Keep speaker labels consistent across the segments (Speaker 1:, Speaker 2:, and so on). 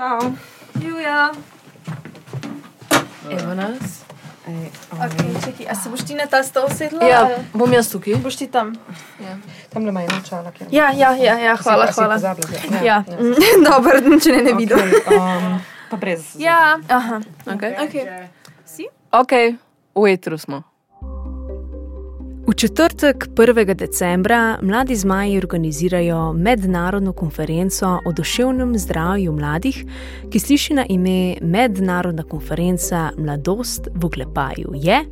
Speaker 1: Čau.
Speaker 2: Julia.
Speaker 1: Evo nas. Ej,
Speaker 2: Okay, čekaj, a se boš ti na ta stol sedla?
Speaker 1: Ja,
Speaker 2: ali
Speaker 1: bom jaz tukaj.
Speaker 2: Boš ti tam?
Speaker 1: Ja. Tam le ima ena čala, ker
Speaker 2: Ja, ja, ja, ja hvala,
Speaker 1: Si- si
Speaker 2: hvala.
Speaker 1: pozabila, ja.
Speaker 2: Ja,
Speaker 1: Ja.
Speaker 2: mm, dobro, če ne, ne vidim.
Speaker 1: Okay, um, pa brez.
Speaker 2: Ja, aha.
Speaker 1: Okay.
Speaker 2: Okay. Si?
Speaker 1: ok, v etru smo.
Speaker 3: V četrtek 1. decembra mladi zmaji organizirajo mednarodno konferenco o duševnem zdravju mladih, ki sliši na ime Mednarodna konferenca Mladost v Glepaju je,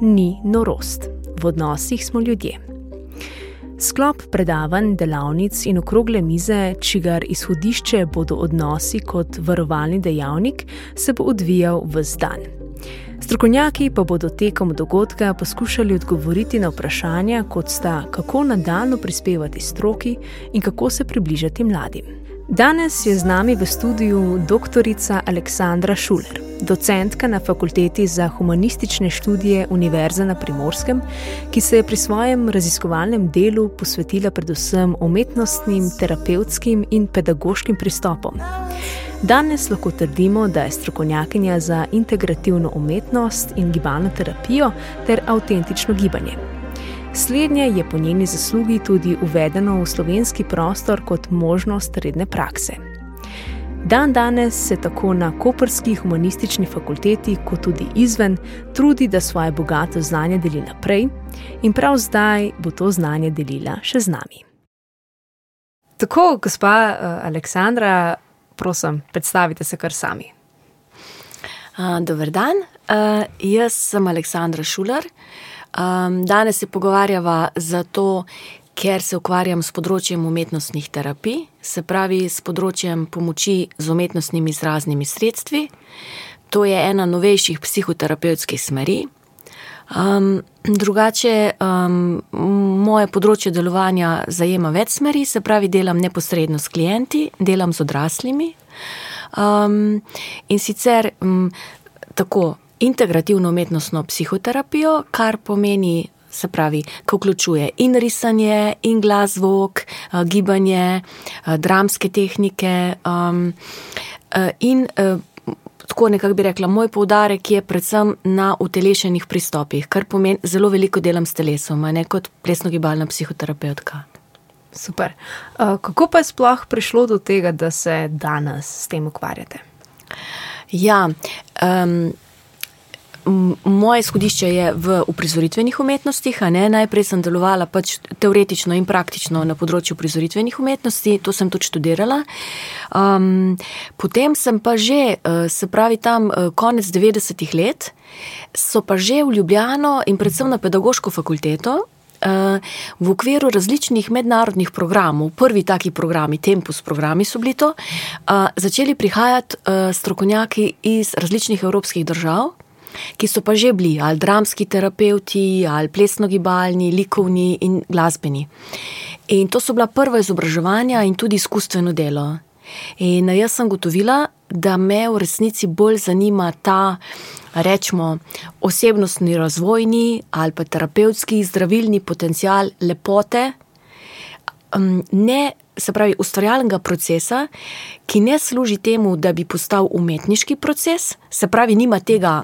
Speaker 3: ni norost. V odnosih smo ljudje. Sklop predavanj, delavnic in okrogle mize, čigar izhodišče bodo odnosi kot varovalni dejavnik, se bo odvijal v dan. Strokovnjaki pa bodo tekom dogodka poskušali odgovoriti na vprašanja, kot sta, kako nadaljno prispevati stroki in kako se približati mladim. Danes je z nami v studiu dr. Aleksandra Šuler, docentka na Fakulteti za humanistične študije Univerze na Primorskem, ki se je pri svojem raziskovalnem delu posvetila predvsem umetnostnim, terapevtskim in pedagoškim pristopom. Danes lahko trdimo, da je strokovnjakinja za integrativno umetnost in gibalno terapijo ter avtentično gibanje. Slednje je po njeni zaslugi tudi uvedeno v slovenski prostor kot možnost redne prakse. Dan danes se tako na Koperski humanistični fakulteti, kot tudi izven, trudi, da svoje bogato znanje deli naprej, in prav zdaj bo to znanje delila še z nami. Tako, gospa uh, Aleksandra, prosim, predstavite se kar sami.
Speaker 4: Uh, dober dan, uh, jaz sem Aleksandra Šuler. Um, danes se pogovarjava zato, ker se ukvarjam s področjem umetnostnih terapij, se pravi s področjem pomoči z umetnostnimi izraznimi sredstvi. To je ena novejših psihoterapevtskih smeri. Um, drugače, um, moje področje delovanja zajema več smeri, se pravi, delam neposredno s klienti, delam z odraslimi. Um, in sicer um, tako integrativno umetnostno psihoterapijo, kar pomeni, se pravi, ki vključuje in risanje, in glas, zvok, uh, gibanje, uh, dramske tehnike um, in uh, tako nekako bi rekla, moj poudarek je predvsem na utelešenih pristopih, kar pomeni, zelo veliko delam s telesom, ne kot plesno-gibalna psihoterapeutka.
Speaker 3: Super. Kako pa je sploh prišlo do tega, da se danes s tem ukvarjate?
Speaker 4: Ja, um, moje izhodišče je v uprizoritvenih umetnostih. Najprej sem delovala pač teoretično in praktično na področju uprizoritvenih umetnosti, to sem tudi študirala. Um, potem sem pa že, eh, se pravi, tam eh, konec 90-ih let, so pa že v Ljubljano in predvsem na pedagoško fakulteto. eh, V okviru različnih mednarodnih programov, prvi taki programi, Tempus programi so bili to, začeli prihajati strokovnjaki iz različnih evropskih držav, ki so pa že bili ali dramski terapeuti, ali plesno-gibalni, likovni in glasbeni. In to so bila prva izobraževanja in tudi izkustveno delo. In jaz sem gotovila, da me v resnici bolj zanima ta, rečemo, osebnostni razvojni ali pa terapevtski zdravilni potencial lepote, ne, se pravi, ustvarjalnega procesa, ki ne služi temu, da bi postal umetniški proces, se pravi, nima tega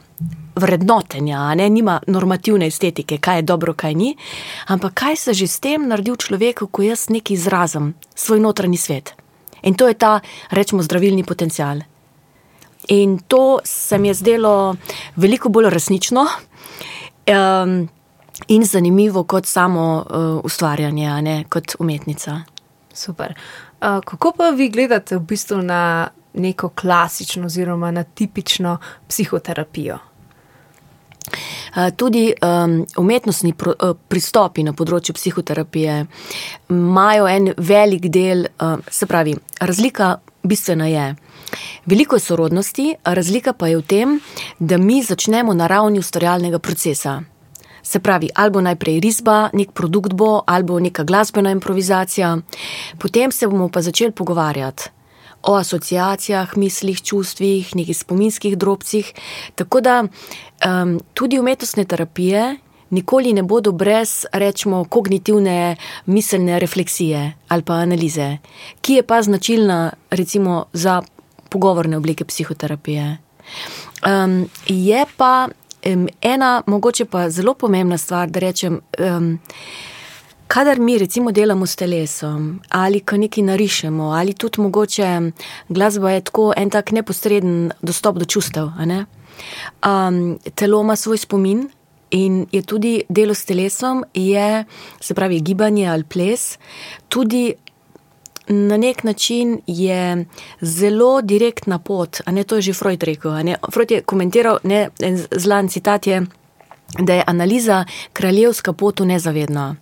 Speaker 4: vrednotenja, ne, nima normativne estetike, kaj je dobro, kaj ni, ampak kaj se že s tem naredi v človeku, ko jaz nekaj izrazim, svoj notranji svet. In to je ta, rečemo, zdravilni potencial. In to se mi je zdelo veliko bolj resnično um, in zanimivo kot samo uh, ustvarjanje, ne kot umetnica.
Speaker 3: Super. Uh, kako pa vi gledate v bistvu na neko klasično oziroma na tipično psihoterapijo?
Speaker 4: Tudi um, umetnostni pro, uh, pristopi na področju psihoterapije imajo en velik del, uh, se pravi, razlika bistvena je. Veliko je sorodnosti, razlika pa je v tem, da mi začnemo na ravni ustvarjalnega procesa. Se pravi, ali bo najprej risba, nek produkt bo, ali bo neka glasbena improvizacija, potem se bomo pa začeli pogovarjati o asociacijah, mislih, čustvih, nekih spominskih drobcih. Tako da um, tudi umetnostne terapije nikoli ne bodo brez, rečemo, kognitivne miselne refleksije ali pa analize, ki je pa značilna recimo za pogovorne oblike psihoterapije. Um, je pa um, ena, mogoče pa zelo pomembna stvar, da rečem. Um, Kadar mi recimo delamo s telesom ali ko nekaj narišemo, ali tudi mogoče glasba je tako en tak neposreden dostop do čustev. Um, telo ima svoj spomin in je tudi delo s telesom, je, se pravi, gibanje ali ples, tudi na nek način je zelo direktna pot. Ne, to je že Freud rekel. Freud je komentiral, ne, en zlan citat je, da je analiza kraljevska pot v nezavedno.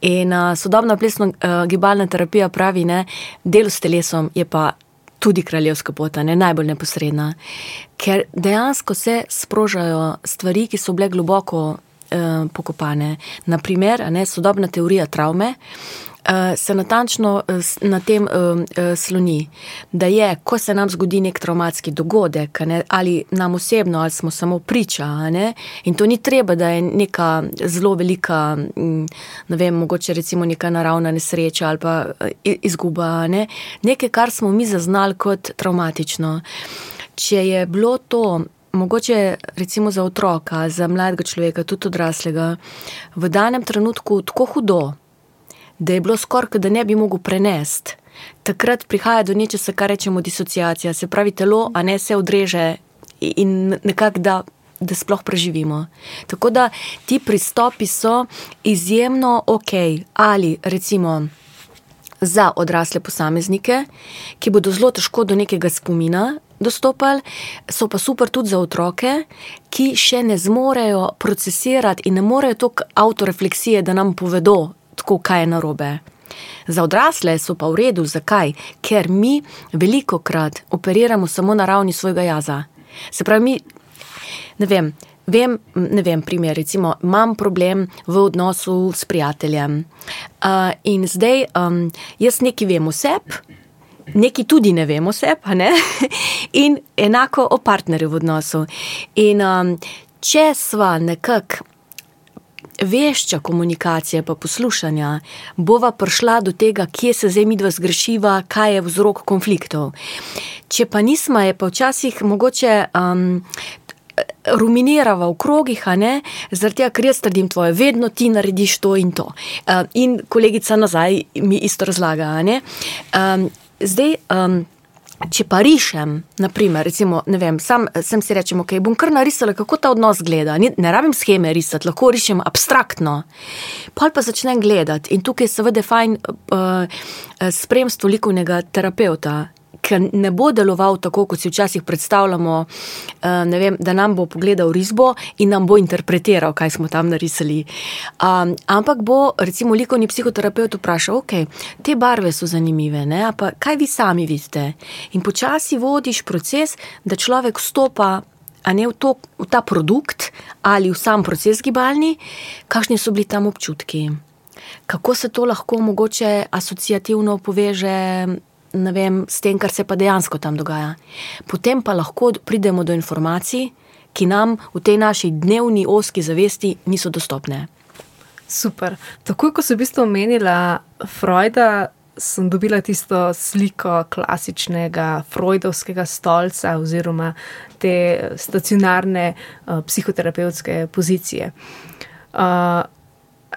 Speaker 4: In uh, sodobna plesna uh, gibalna terapija pravi, da delo s telesom je pa tudi kraljevska pot, ne najbolj neposredna, ker dejansko se sprožajo stvari, ki so bile globoko uh, pokopane. Naprimer, ne, sodobna teorija travme. Eh, se natančno eh, na tem eh, sloni, da je, ko se nam zgodi nek traumatski dogodek, ne, ali nam osebno, ali smo samo priča, ne, in to ni treba, da je neka zelo velika, mm, ne vem, mogoče recimo neka naravna nesreča ali pa izguba, ne, nekaj, kar smo mi zaznali kot traumatično. Če je bilo to. Mogoče recimo za otroka, za mladega človeka, tudi odraslega, v danem trenutku tako hudo, da je bilo skoraj, da ne bi mogel prenesti. Takrat prihaja do nečesa, kar rečemo disociacija, se pravi, telo, a ne se odreže in nekako da. Da sploh preživimo. Tako da ti pristopi so izjemno ok, ali recimo za odrasle posameznike, ki bodo zelo težko do nekega spomina dostopali, so pa super tudi za otroke, ki še ne zmorejo procesirati in ne morejo toliko autorefleksije, da nam povedo, tako, kaj je narobe. Za odrasle so pa v redu, zakaj? Ker mi veliko krat operiramo samo na ravni svojega jaza. Se pravi, mi, ne vem, vem, ne vem, primer, recimo, imam problem v odnosu s prijateljem. Uh, in zdaj um, jaz nekaj vem o sebi, nekaj tudi ne vem o sebi, ne? in enako o partnerju v odnosu. In um, če sva nekako vešča komunikacije, pa poslušanja, bova prišla do tega, kje se zdaj mi dva zgrešiva, kaj je vzrok konfliktov. Če pa nismo, je pa včasih mogoče. Um, Ruminirava v krogih, zaradi tega, ker jaz trdim tvoje, vedno ti narediš to in to. Uh, in kolegica nazaj mi isto razlaga. Um, zdaj, um, Če pa rišem, naprimer, recimo, vem, sam sem si rečem, ok, bom kar narisala, kako ta odnos gleda. Ne, ne rabim scheme risati, lahko rišem abstraktno. Pol pa začnem gledati in tukaj je seveda fajn uh, spremstvo likovnega terapeuta, ker ne bo deloval tako, kot si včasih predstavljamo, uh, vem, da nam bo pogledal risbo in nam bo interpretiral, kaj smo tam narisali. Um, ampak bo, recimo, likovni psihoterapeut vprašal, ok, te barve so zanimive, ne, pa kaj vi sami vidite. In počasi vodiš proces, da človek vstopa. A ne v, to, v ta produkt ali v sam proces gibalni, kakšni so bili tam občutki, kako se to lahko mogoče asociativno poveže vem, s tem, kar se pa dejansko tam dogaja. Potem pa lahko pridemo do informacij, ki nam v tej naši dnevni oski zavesti niso dostopne.
Speaker 1: Super. Takoj, ko sem v bistvu omenila Freuda, sem dobila tisto sliko klasičnega freudovskega stolca oziroma te stacionarne uh, psihoterapevtske pozicije. Uh,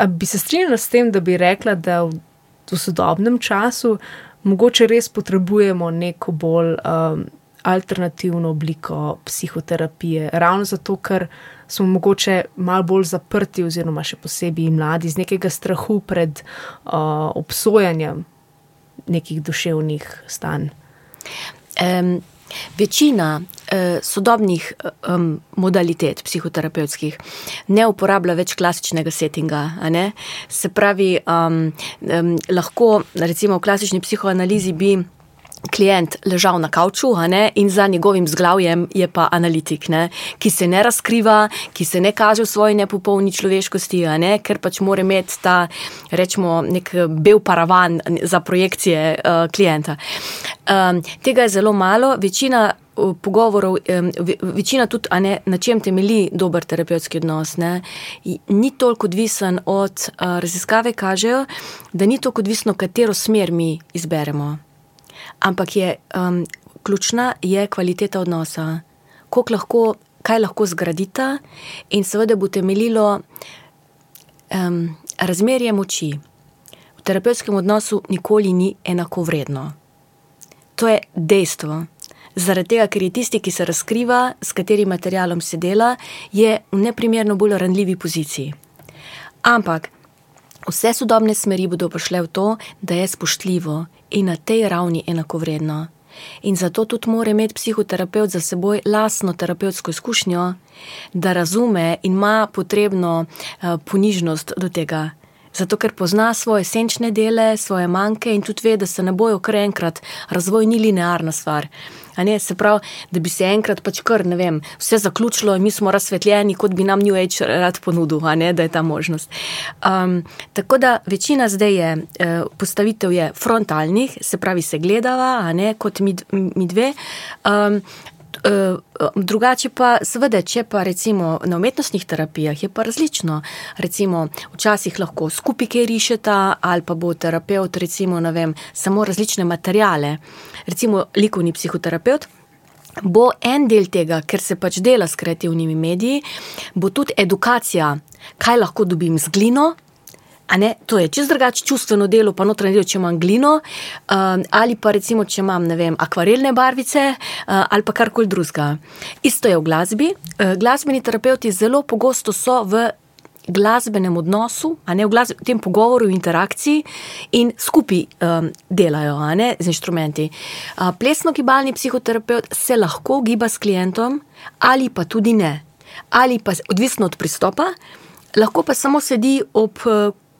Speaker 1: bi se strinjala s tem, da bi rekla, da v, v sodobnem času mogoče res potrebujemo neko bolj um, alternativno obliko psihoterapije, ravno zato, ker smo mogoče malo bolj zaprti, oziroma še posebej mladi, iz nekega strahu pred uh, obsojanjem nekih duševnih stanj.
Speaker 4: Um. Večina eh, sodobnih eh, modalitet psihoterapevtskih ne uporablja več klasičnega settinga. Se pravi, um, um, lahko recimo v klasični psihoanalizi bi klient ležal na kavču in za njegovim zglavjem je pa analitik, ne? ki se ne razkriva, ki se ne kaže v svoji nepopolni človeškosti, ker pač mora imeti ta, rečemo, nek bel paravan za projekcije uh, klienta. Um, tega je zelo malo, večina. Pogovorov, večina tudi, ne, na čem temelji dober terapevtski odnos, ne, ni toliko odvisen od raziskave, kažejo, da ni toliko odvisno, katero smer mi izberemo ampak je um, ključna je kvaliteta odnosa. Lahko, kaj lahko zgradita, in seveda bo temeljilo um, razmerje moči. V terapevtskem odnosu nikoli ni enako vredno. To je dejstvo. Zaradi tega, ker je tisti, ki se razkriva, s katerim materialom se dela, je v neprimerno bolj ranljivi poziciji. Ampak vse sodobne smeri bodo prišle v to, da je spoštljivo in na tej ravni enakovredno. In zato tudi mora imeti psihoterapeut za seboj lastno terapevtsko izkušnjo, da razume in ima potrebno uh, ponižnost do tega. Zato, ker pozna svoje senčne dele, svoje manjke in tudi ve, da se ne bojo kar enkrat, razvoj ni linearna stvar. Ne, se pravi, da bi se enkrat pač kar, ne vem, vse zaključilo in mi smo razsvetljeni, kot bi nam New Age rad ponudil, ne, da je ta možnost. Um, tako da večina zdaj je, eh, postavitev je frontalnih, se pravi, se gledava, ne, kot mi, mi dve. Um, drugače pa, seveda, če pa recimo na umetnostnih terapijah je pa različno. Recimo, včasih lahko skupaj kaj rišeta, ali pa bo terapeut, recimo, vem, samo različne materijale. Recimo, likovni psihoterapeut. Bo en del tega, ker se pač dela s kreativnimi mediji, bo tudi edukacija, kaj lahko dobim z glino, Ne, to je čez drugače čustveno delo, pa notranje delo, če imam glino, uh, ali pa recimo, če imam vem, akvarelne barvice uh, ali pa karkoli drugega. Isto je v glasbi. Uh, glasbeni terapeuti zelo pogosto so v glasbenem odnosu, ne v, glasbe, tem pogovoru, v interakciji in skupaj um, delajo ne, z inštrumenti. Uh, plesno-gibalni psihoterapeut se lahko giba s klientom, ali pa tudi ne, ali pa odvisno od pristopa. Lahko pa samo sedi ob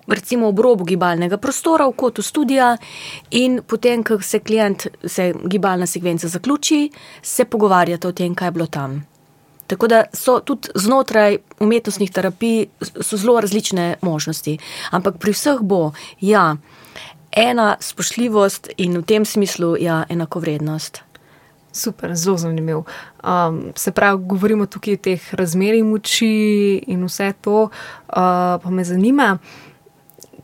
Speaker 4: recimo ob robu gibalnega prostora, v kotu studia, in potem, ko se klient, se gibalna sekvenca zaključi, se pogovarjate o tem, kaj je bilo tam. Tako da so tudi znotraj umetnostnih terapij zelo različne možnosti. Ampak pri vseh bo, ja, ena spoštljivost in v tem smislu, ja, enakovrednost.
Speaker 1: Super, zelo zanimiv. Um, se pravi, govorimo tukaj o teh razmerih moči in vse to, uh, pa me zanima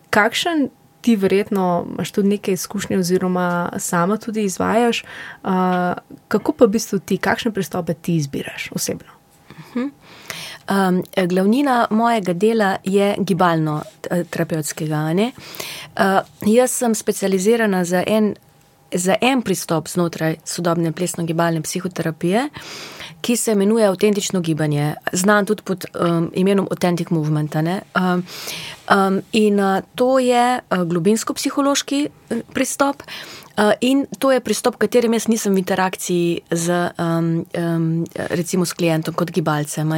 Speaker 1: kakšen ti verjetno imaš tudi nekaj izkušnje, oziroma sama tudi izvajaš, uh, kako pa v bistvu ti, kakšne pristope ti izbiraš osebno?
Speaker 4: Um, glavnina mojega dela je gibalno-terapevtskega. Uh, jaz sem specializirana za en, za en pristop znotraj sodobne plesno-gibalne psihoterapije. Ki se imenuje Autentično gibanje, znan tudi pod um, imenom Authentic Movement. Um, um, in uh, to je uh, globinsko-psihološki pristop. Uh, in to je pristop, v katerem jaz nisem v interakciji z, um, um, recimo, s klientom kot gibalcem.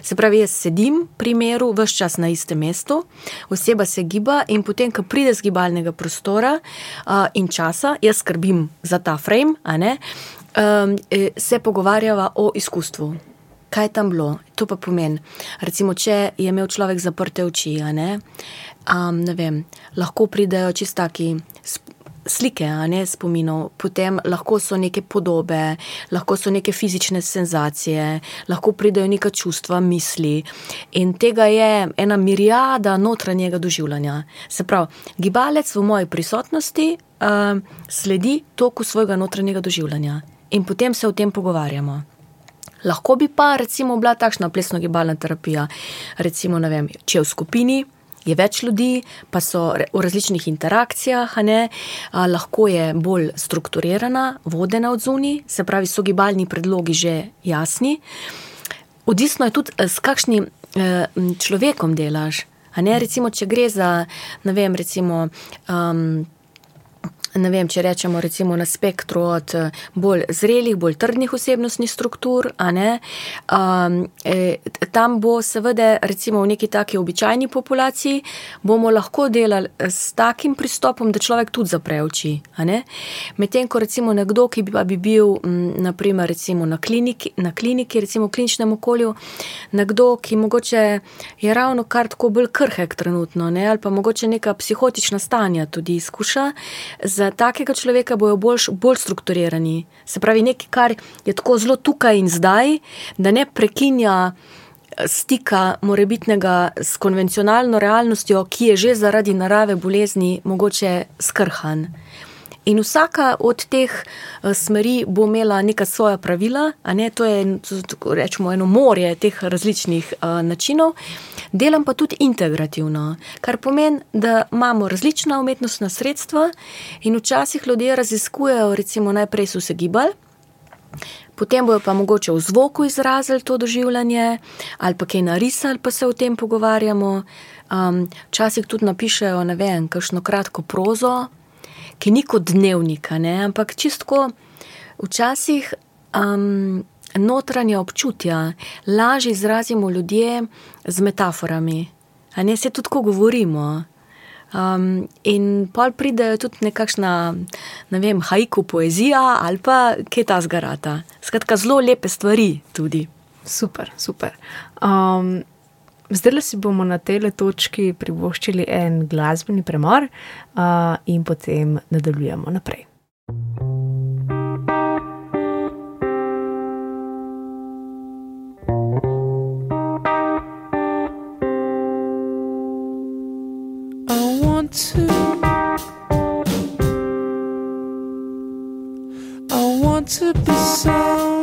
Speaker 4: Se pravi, jaz sedim pri miru, vse čas na istem mestu, oseba se giba in potem, ko pride z gibalnega prostora uh, in časa, jaz skrbim za ta frame, um, se pogovarjava o izkustvu. Kaj je tam bilo? To pa pomeni, recimo, če je imel človek zaprte oči, ne, um, ne vem, lahko pridejo čistaki slike, ne spominov, potem lahko so neke podobe, lahko so neke fizične senzacije, lahko pridejo neka čustva, misli. In tega je ena mirijada notranjega doživljanja. Se pravi, gibalec v moji prisotnosti uh, sledi toku svojega notranjega doživljanja in potem se o tem pogovarjamo. Lahko bi pa recimo bila takšna plesno-gibalna terapija, recimo, vem, če v skupini je več ljudi, pa so v različnih interakcijah, ne, a, lahko je bolj strukturirana, vodena od zunaj, se pravi, so gibalni predlogi že jasni. Odvisno je tudi, s kakšnim e, človekom delaš. Ne, recimo, če gre za, ne vem, recimo. Um, ne vem, če rečemo recimo na spektru od eh, bolj zrelih, bolj trdnih osebnostnih struktur, um, e, tam bo seveda recimo v neki taki običajni populaciji bomo lahko delali s takim pristopom, da človek tudi zapre oči. Medtem ko recimo nekdo, ki bi, bi bil naprimer recimo na kliniki, na kliniki, recimo v kliničnem okolju, nekdo, ki mogoče je ravno kar tako bolj krhek trenutno, ne? ali pa mogoče neka psihotična stanja tudi izkuša, za takega človeka bojo bolj, bolj strukturirani. Se pravi, nekaj, kar je tako zelo tukaj in zdaj, da ne prekinja eh, stika morebitnega s konvencionalno realnostjo, ki je že zaradi narave bolezni mogoče skrhan. In vsaka od teh uh, smeri bo imela neka svoja pravila, ne to je, tako rečemo, eno morje teh različnih uh, načinov. Delam pa tudi integrativno, kar pomeni, da imamo različna umetnostna sredstva in včasih ljudje raziskujejo, recimo, najprej so se gibali. Potem bojo pa mogoče v zvoku izrazili to doživljanje, ali pa kaj narisali, pa se o tem pogovarjamo. Um, včasih tudi napišejo, ne vem, kakšno kratko prozo, ki ni kot dnevnika, ne? ampak čistko včasih um, notranje občutja lažje izrazimo ljudje z metaforami. A ne se tudi, ko govorimo. Um, in pol pridejo tudi nekakšna, ne vem, hajku poezija ali pa kaj ta zgarata. Skratka, zelo lepe stvari tudi.
Speaker 1: Super, super. Um, zdaj si bomo na tej točki privoščili en glasbeni premor uh, in potem nadaljujemo naprej. to. I want to be someone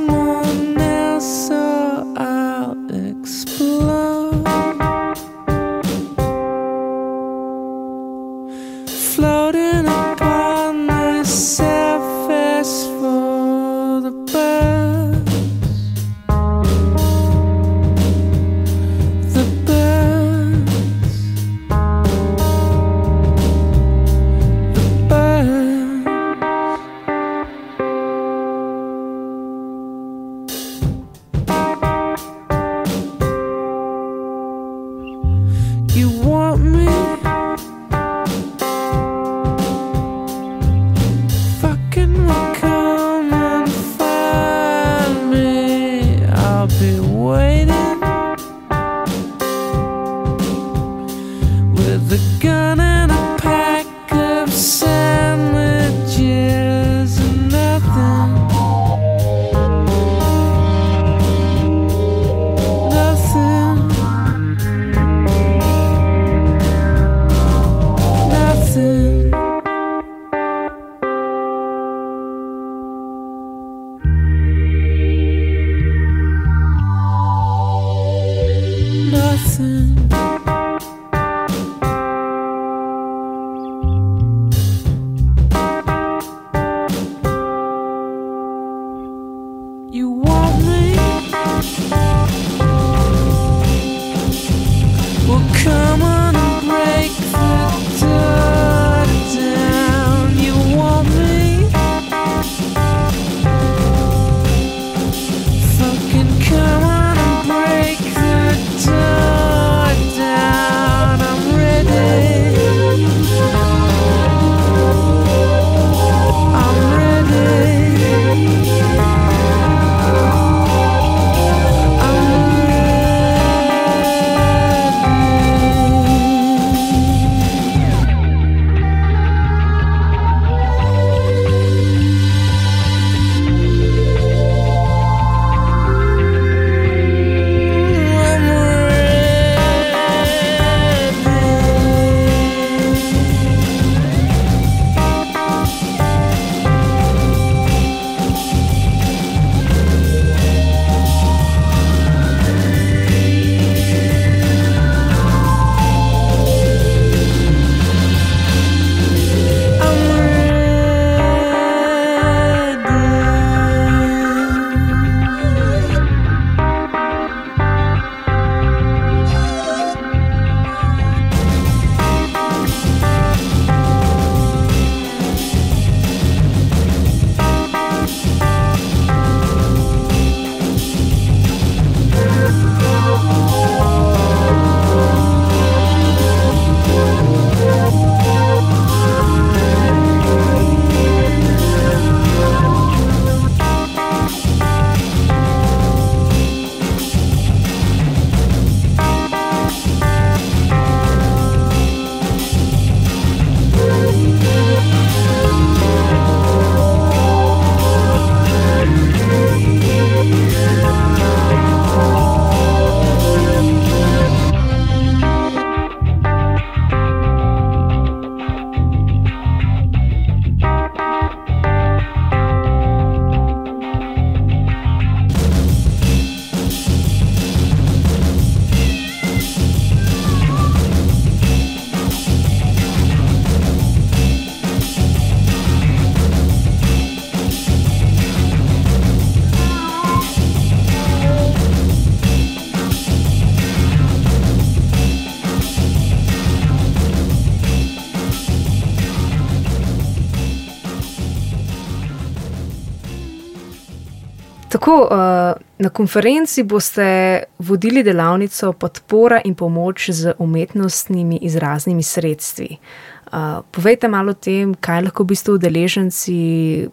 Speaker 1: Tako, uh, na konferenci boste vodili delavnico podpora in pomoč z umetnostnimi izraznimi sredstvi. Uh, povejte malo o tem, kaj lahko v bistvu udeleženci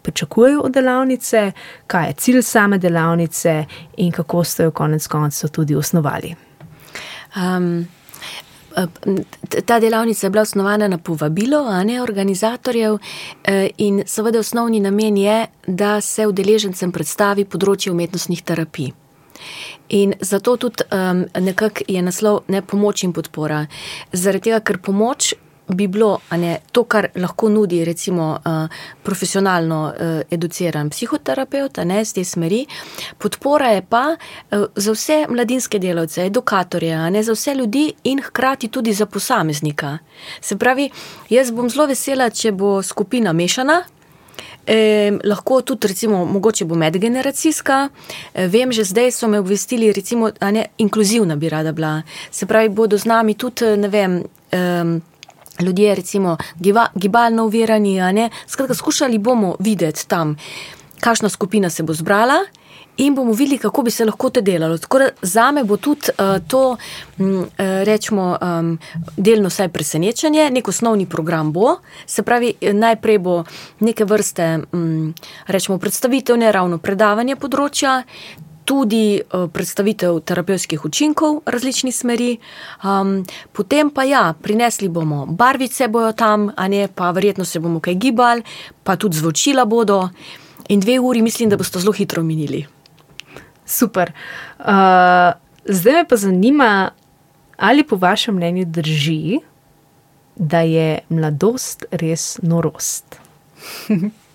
Speaker 1: pričakujejo od delavnice, kaj je cilj same delavnice in kako ste jo konec koncev tudi osnovali.
Speaker 4: Um, ta delavnica je bila osnovana na povabilo ne, organizatorjev e, in seveda osnovni namen je, da se udeležencem predstavi področje umetnostnih terapij. In zato tudi um, nekako je naslov ne pomoč in podpora. Zaradi tega, ker pomoč bi bilo ne, to, kar lahko nudi, recimo, uh, profesionalno uh, educiran psihoterapeut, ne z te smeri. Podpora je pa uh, za vse mladinske delavce, edukatorje, ne za vse ljudi in hkrati tudi za posameznika. Se pravi, jaz bom zelo vesela, če bo skupina mešana. E, lahko tudi, recimo, mogoče bo medgeneracijska. E, vem, že zdaj so me obvestili, recimo, je inkluzivna bi rada bila. Se pravi, bodo z nami tudi, ne vem. E, ljudje, recimo, gibalno uvirani. Skratka, skušali bomo videti tam, kakšna skupina se bo zbrala. In bomo videli, kako bi se lahko to delalo. Za me bo tudi uh, to, um, rečemo, um, delno vsaj presenečenje, nek osnovni program bo. Se pravi, najprej bo neke vrste, um, rečemo, predstavitev, ne ravno predavanje področja, tudi uh, predstavitev terapevtskih učinkov različnih smeri. Um, potem pa ja, prinesli bomo barvice, bojo tam, a ne pa verjetno se bomo kaj gibali, pa tudi zvočila bodo. In dve uri mislim, da boste zelo hitro minili.
Speaker 1: Super. Uh, zdaj me pa zanima, ali po vašem mnenju drži, da je mladost res norost.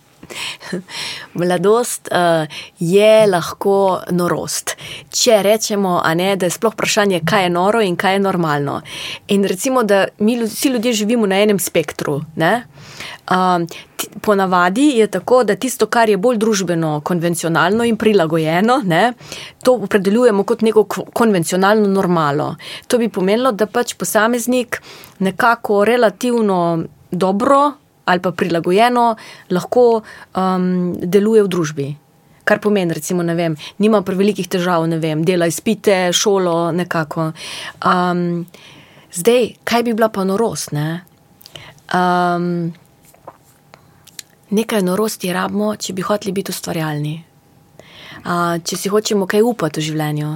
Speaker 4: Mladost uh, je lahko norost. Če rečemo, ne, da je sploh vprašanje, kaj je noro in kaj je normalno. In recimo, da mi vsi ljudje živimo na enem spektru. Uh, ponavadi je tako, da tisto, kar je bolj družbeno, konvencionalno in prilagojeno, ne, to opredeljujemo kot neko konvencionalno normalo. To bi pomenilo, da pač posameznik nekako relativno dobro ali pa prilagojeno, lahko um, deluje v družbi. Kar pomeni, recimo, da nima prevelikih težav, ne vem, dela izpite, šolo, nekako. Um, zdaj, kaj bi bila pa norost? Ne? Um, nekaj norosti rabimo, če bi hoteli biti ustvarjalni, uh, če si hočemo kaj upati v življenju.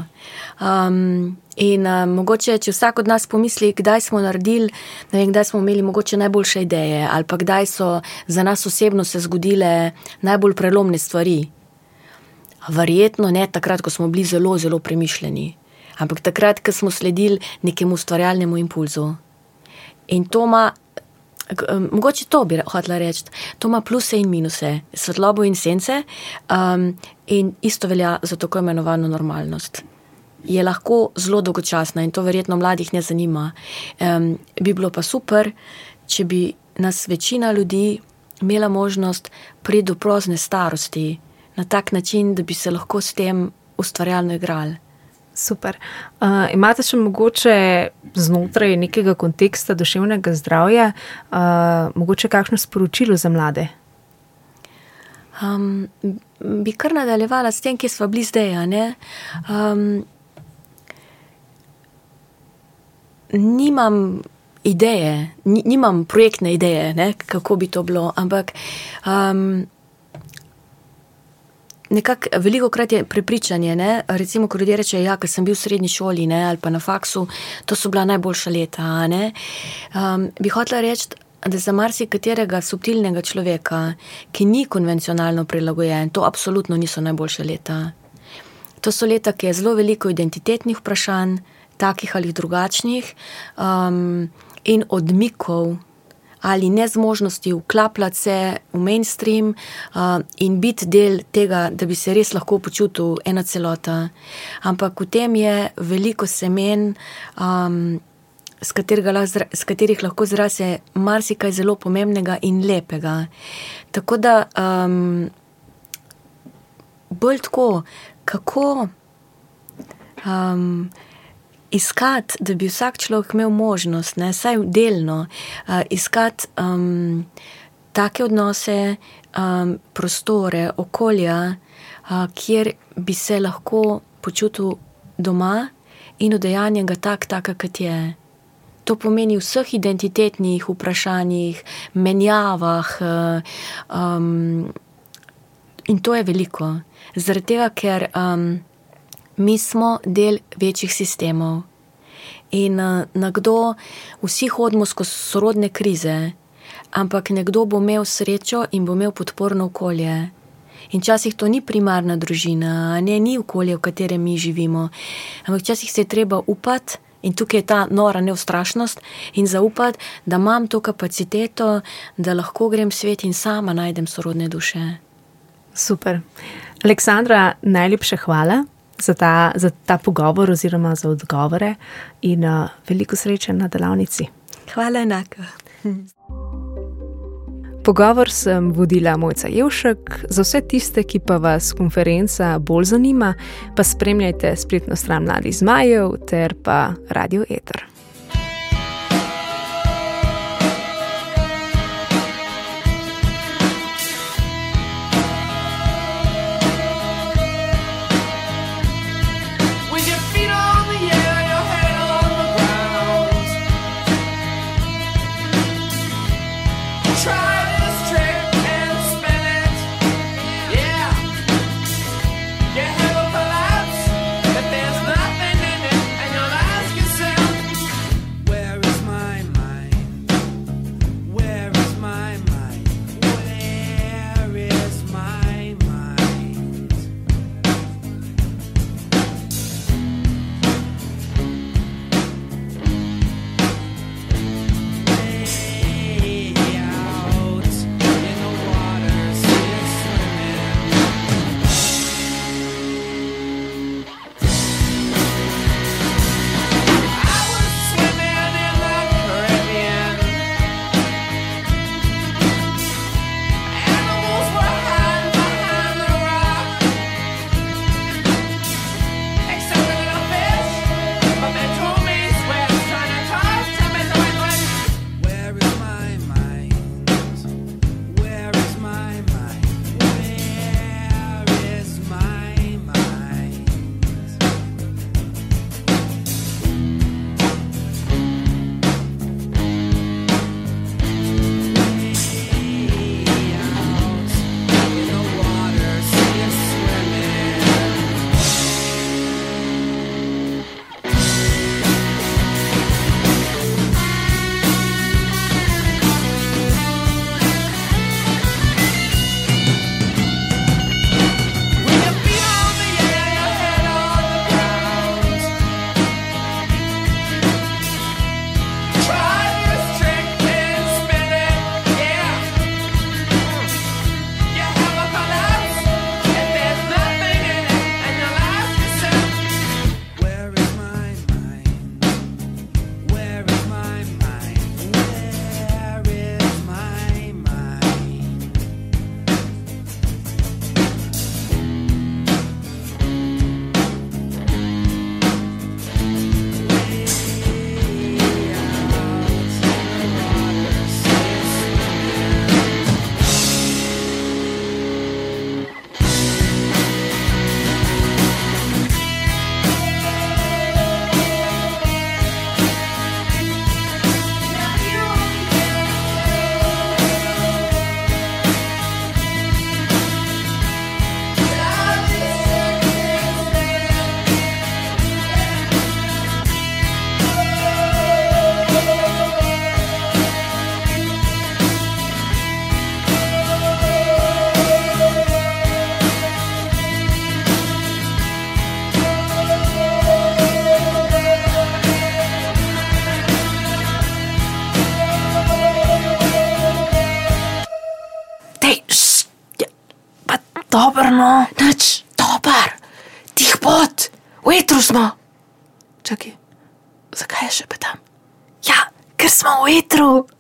Speaker 4: Um, In uh, mogoče, če vsak od nas pomisli, kdaj smo naredili, vem, kdaj smo imeli mogoče najboljše ideje, ali pa kdaj so za nas osebno se zgodile najbolj prelomne stvari. Verjetno ne takrat, ko smo bili zelo, zelo premišljeni, ampak takrat, ko smo sledili nekemu ustvarjalnemu impulzu. In to ima, mogoče to bi hotela reči, to ima pluse in minuse, svetlobo in sence, um, in isto velja za tako imenovano normalnost je lahko zelo dolgočasna in to verjetno mladih ne zanima. Um, bi bilo pa super, če bi nas večina ljudi imela možnost priti do prozne starosti na tak način, da bi se lahko s tem ustvarjalno igrali.
Speaker 1: Super. Uh, imate še mogoče znotraj nekega konteksta duševnega zdravja, uh, mogoče kakšno sporočilo za mlade?
Speaker 4: Um, bi kar nadaljevala s tem, ki smo bili zdaj. Um, nimam ideje, nimam projektne ideje, ne, kako bi to bilo, ampak um, nekako veliko krat je prepričanje. Ne, recimo, ko ljudje rečejo, ja, ker sem bil v srednji šoli ne, ali pa na faksu, to so bila najboljša leta. Um, bi hotela reči. Da za marsikaterega subtilnega človeka, ki ni konvencionalno prilagojen, to absolutno niso najboljše leta. To so leta, ki je zelo veliko identitetnih vprašanj, takih ali drugačnih, um, in odmikov ali nezmožnosti vklapljati se v mainstream uh, in biti del tega, da bi se res lahko počutil ena celota. Ampak v tem je veliko semen. Um, S, s katerih lahko zrase marsikaj zelo pomembnega in lepega. Tako da, um, bolj tako, kako um, iskati, da bi vsak človek imel možnost, ne, saj delno, uh, iskati um, take odnose, um, prostore, okolja, a, kjer bi se lahko počutil doma in udejanjen ga tak, tak, kot je. To pomeni v vseh identitetnih vprašanjih, menjavah. Um, in to je veliko. Zaradi tega, ker um, mi smo del večjih sistemov. In uh, nekdo, vsi hodimo skozi sorodne krize, ampak nekdo bo imel srečo in bo imel podporno okolje. In včasih to ni primarna družina, ne ni okolje, v katerem mi živimo. Ampak včasih se je treba upati, in tukaj je ta nora neustrašnost, in zaupati, da imam to kapaciteto, da lahko grem svet in sama najdem sorodne duše.
Speaker 5: Super. Aleksandra, najlepša hvala za ta, za ta pogovor oziroma za odgovore in uh, veliko sreče na delavnici.
Speaker 4: Hvala enako.
Speaker 5: Pogovor sem vodila Mojca Jevšek, za vse tiste, ki pa vas konferenca bolj zanima, pa spremljajte spletno stran Mladih Zmajev ter pa Radio Eter.
Speaker 4: Čakaj, zakaj